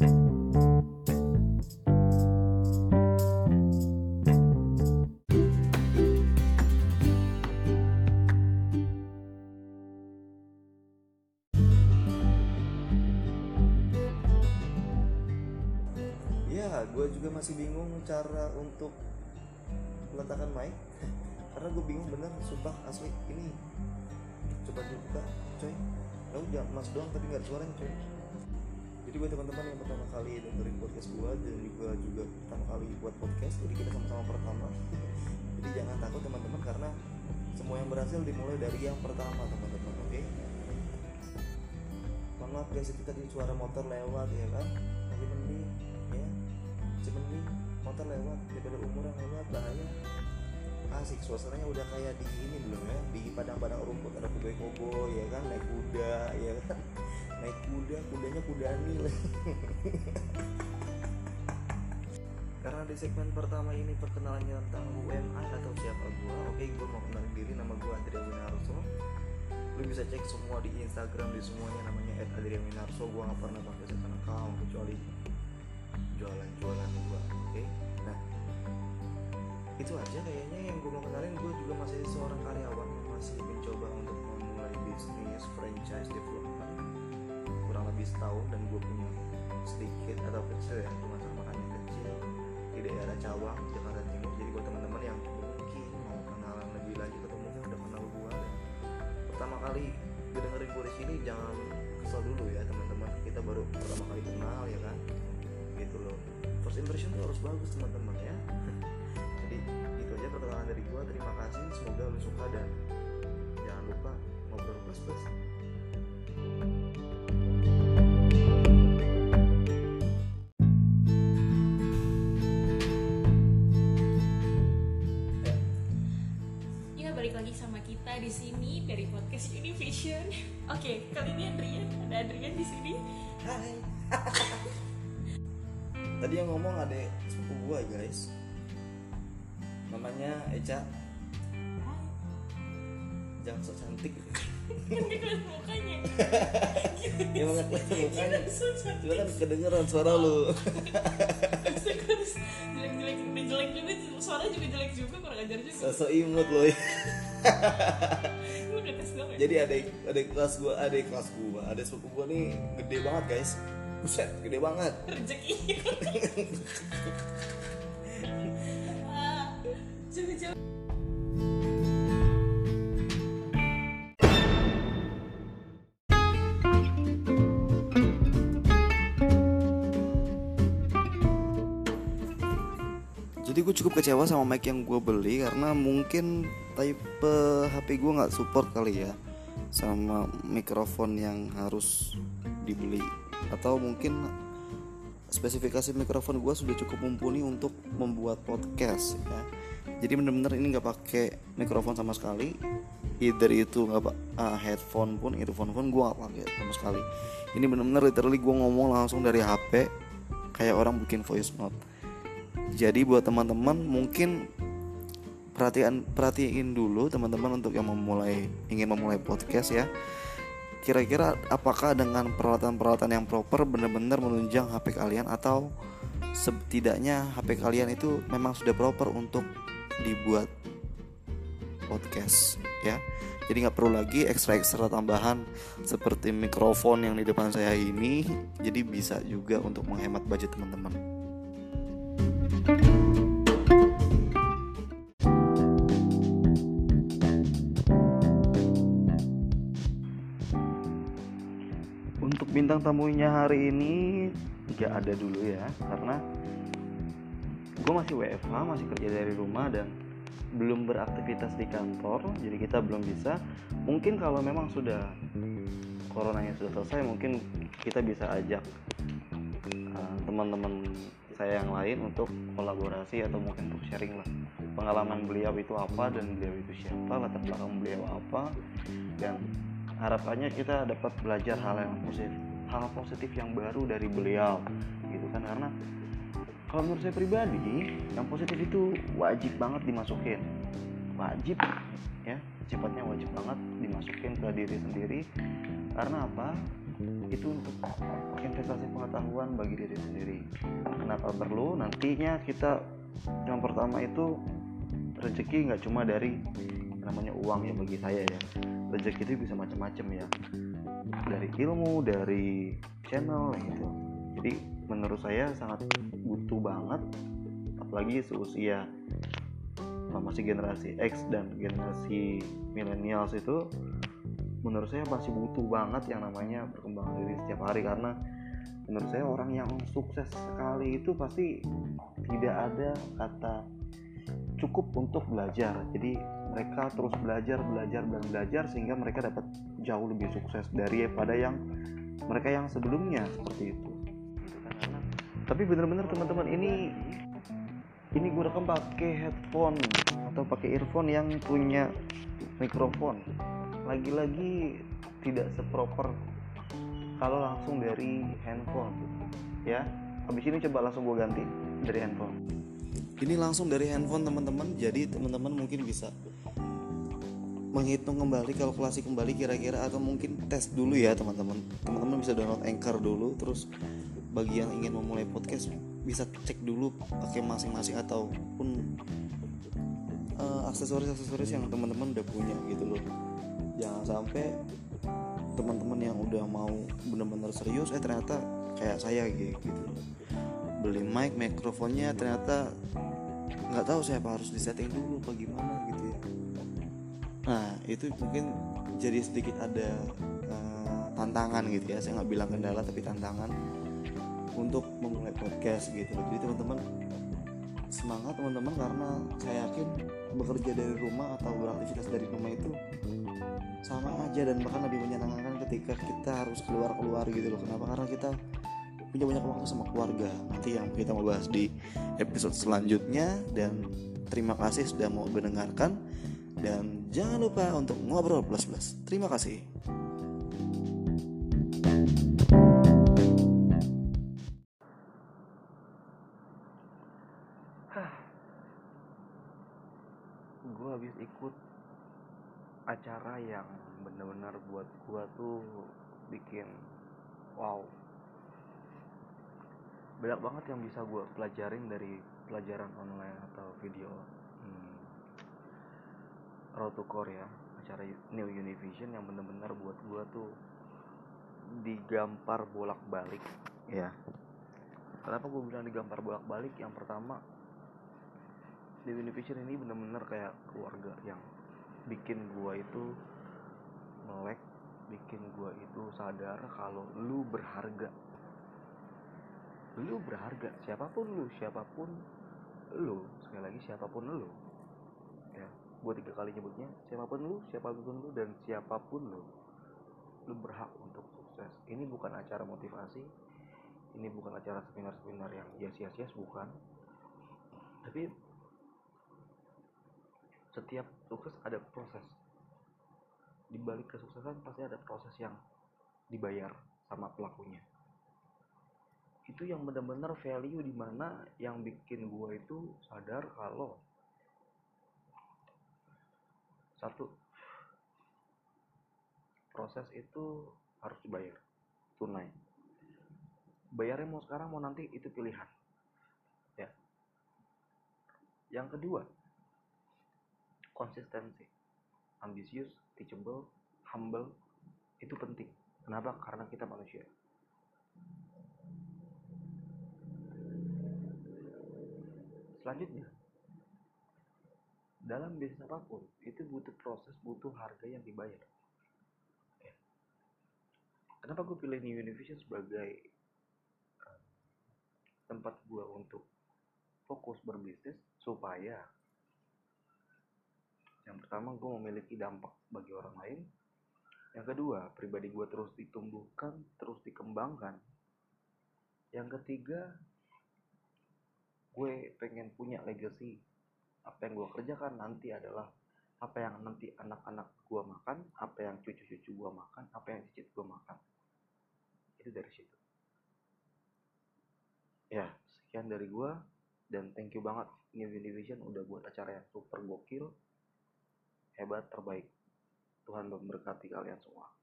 ya gue juga masih bingung cara untuk meletakkan mic. Karena gue bingung bener sumpah asli ini coba dibuka coy. Lalu jangan mas doang tapi nggak suaranya coy jadi buat teman-teman yang pertama kali dengerin podcast gue dan juga juga pertama kali buat podcast jadi kita sama-sama pertama. Jadi jangan takut teman-teman karena semua yang berhasil dimulai dari yang pertama teman-teman oke? Mohon maaf guys kita di suara motor lewat ya kan? Tapi mending ya? Mending motor lewat daripada umur yang lewat bahaya. Asik suasananya udah kayak di ini belum ya? Di padang-padang rumput ada kuda kobo ya kan? Naik kuda ya kan naik kuda kudanya kudani. Karena di segmen pertama ini perkenalannya tentang UMI atau siapa gua. Oke gua mau kenalin diri. Nama gua Andrea Winarso lu bisa cek semua di Instagram di semuanya. Namanya Adrian Winarso gua gak pernah pakai second account kecuali jualan-jualan gua. Oke? Nah itu aja kayaknya yang gue mau kenalin. Gue juga masih seorang karyawan yang masih mencoba untuk memulai bisnis franchise development kurang lebih setahun dan gue punya sedikit atau kecil ya rumah makan yang kecil di daerah Cawang Jakarta Timur. Jadi buat teman-teman yang mungkin mau kenalan lebih lanjut atau mungkin udah kenal gue dan pertama kali dengerin gue di sini jangan kesel dulu ya teman-teman. Kita baru pertama kali kenal ya kan? Gitu loh. First impression tuh harus bagus teman-teman ya. Jadi itu aja perkenalan dari gua. Terima kasih semoga lu suka dan jangan lupa ngobrol plus plus dari podcast Univision. Oke, kali ini Adrian, ada Adrian di sini. hai. Tadi yang ngomong ada sepupu gua guys. Namanya Eca. Jangan sok cantik. Kan kelihatan mukanya. nggak kelihatan mukanya. Cuma kan kedengeran suara lu. Harus jelek-jelek, udah jelek juga, suara juga jelek juga, kurang ajar juga. sosok imut lo doang ya? jadi adik adik kelas gua adik kelas gua ada sepupu gua nih gede banget guys buset gede banget Rezeki. jadi gue cukup kecewa sama mic yang gue beli karena mungkin type HP gue nggak support kali ya sama mikrofon yang harus dibeli. Atau mungkin spesifikasi mikrofon gue sudah cukup mumpuni untuk membuat podcast ya. Jadi bener-bener ini nggak pakai mikrofon sama sekali. Either itu nggak pak ah, headphone pun earphone pun gue nggak pakai sama sekali. Ini bener-bener literally gue ngomong langsung dari HP kayak orang bikin voice note jadi buat teman-teman mungkin perhatian perhatiin dulu teman-teman untuk yang memulai ingin memulai podcast ya. Kira-kira apakah dengan peralatan-peralatan yang proper benar-benar menunjang HP kalian atau setidaknya HP kalian itu memang sudah proper untuk dibuat podcast ya. Jadi nggak perlu lagi ekstra-ekstra tambahan seperti mikrofon yang di depan saya ini. Jadi bisa juga untuk menghemat budget teman-teman. Bintang tamunya hari ini nggak ada dulu ya karena gue masih WFH masih kerja dari rumah dan belum beraktivitas di kantor jadi kita belum bisa. Mungkin kalau memang sudah coronanya sudah selesai mungkin kita bisa ajak uh, teman-teman saya yang lain untuk kolaborasi atau mungkin untuk sharing lah. Pengalaman beliau itu apa dan beliau itu siapa latar belakang beliau apa dan harapannya kita dapat belajar hal yang positif hal positif yang baru dari beliau gitu kan? Karena kalau menurut saya pribadi yang positif itu wajib banget dimasukin. Wajib ya. Sifatnya wajib banget dimasukin ke diri sendiri. Karena apa? Itu untuk investasi pengetahuan bagi diri sendiri. Kenapa perlu? Nantinya kita yang pertama itu rezeki nggak cuma dari namanya uang ya bagi saya ya. Rezeki itu bisa macam-macam ya dari ilmu dari channel gitu. Jadi menurut saya sangat butuh banget apalagi seusia masih generasi X dan generasi millennials itu menurut saya masih butuh banget yang namanya perkembangan diri setiap hari. Karena menurut saya orang yang sukses sekali itu pasti tidak ada kata cukup untuk belajar. Jadi mereka terus belajar belajar dan belajar sehingga mereka dapat jauh lebih sukses daripada yang mereka yang sebelumnya seperti itu. Tapi bener-bener teman-teman ini ini gue rekam pakai headphone atau pakai earphone yang punya mikrofon. Lagi-lagi tidak seproper kalau langsung dari handphone ya. Habis ini coba langsung gue ganti dari handphone. Ini langsung dari handphone teman-teman. Jadi teman-teman mungkin bisa menghitung kembali kalkulasi kembali kira-kira atau mungkin tes dulu ya teman-teman. Teman-teman bisa download anchor dulu terus bagi yang ingin memulai podcast bisa cek dulu pakai masing-masing ataupun uh, aksesoris-aksesoris yang teman-teman udah punya gitu loh. Jangan sampai teman-teman yang udah mau bener-bener serius eh ternyata kayak saya gitu, gitu. Beli mic mikrofonnya ternyata nggak tahu siapa harus disetting dulu apa gimana gitu ya nah itu mungkin jadi sedikit ada uh, tantangan gitu ya. Saya nggak bilang kendala tapi tantangan untuk memulai podcast gitu. Jadi teman-teman semangat teman-teman karena saya yakin bekerja dari rumah atau beraktivitas dari rumah itu sama aja dan bahkan lebih menyenangkan ketika kita harus keluar-keluar gitu loh. Kenapa? Karena kita punya banyak waktu sama keluarga. Nanti yang kita mau bahas di episode selanjutnya. Dan terima kasih sudah mau mendengarkan dan jangan lupa untuk ngobrol plus plus. Terima kasih. Gue habis ikut acara yang benar-benar buat gue tuh bikin wow. Banyak banget yang bisa gue pelajarin dari pelajaran online atau video Road to Core ya acara New Univision yang benar-benar buat gue tuh digampar bolak-balik. Ya kenapa gue bilang digampar bolak-balik? Yang pertama di Univision ini bener-bener kayak keluarga yang bikin gua itu melek bikin gua itu sadar kalau lu berharga. Lu berharga siapa pun lu siapa pun lu sekali lagi siapa pun lu ya gua tiga kali nyebutnya. Siapa pun lu siapa pun lu dan siapa pun lu lu berhak untuk sukses. Ini bukan acara motivasi. Ini bukan acara seminar-seminar yang sia-sia bukan. Tapi setiap sukses ada proses. Di balik kesuksesan pasti ada proses yang dibayar sama pelakunya. Itu yang benar-benar value di mana yang bikin gua itu sadar kalau satu. Proses itu harus dibayar. Tunai. Bayarnya mau sekarang mau nanti itu pilihan. Ya. Yang kedua. Konsistensi. Ambisius teachable humble itu penting. Kenapa? Karena kita manusia. Selanjutnya dalam bisnis apa pun itu butuh proses butuh harga yang dibayar. Ya. kenapa gue pilih New Univision sebagai uh, tempat gue untuk fokus berbisnis? Supaya yang pertama gue memiliki dampak bagi orang lain. Yang kedua pribadi gue terus ditumbuhkan terus dikembangkan. Yang ketiga gue pengen punya legacy apa yang gue kerjakan nanti adalah apa yang nanti anak-anak gue makan apa yang cucu-cucu gue makan apa yang cicit gue makan. Itu dari situ. Ya sekian dari gue dan thank you banget New Division udah buat acara yang super gokil hebat terbaik. Tuhan memberkati kalian semua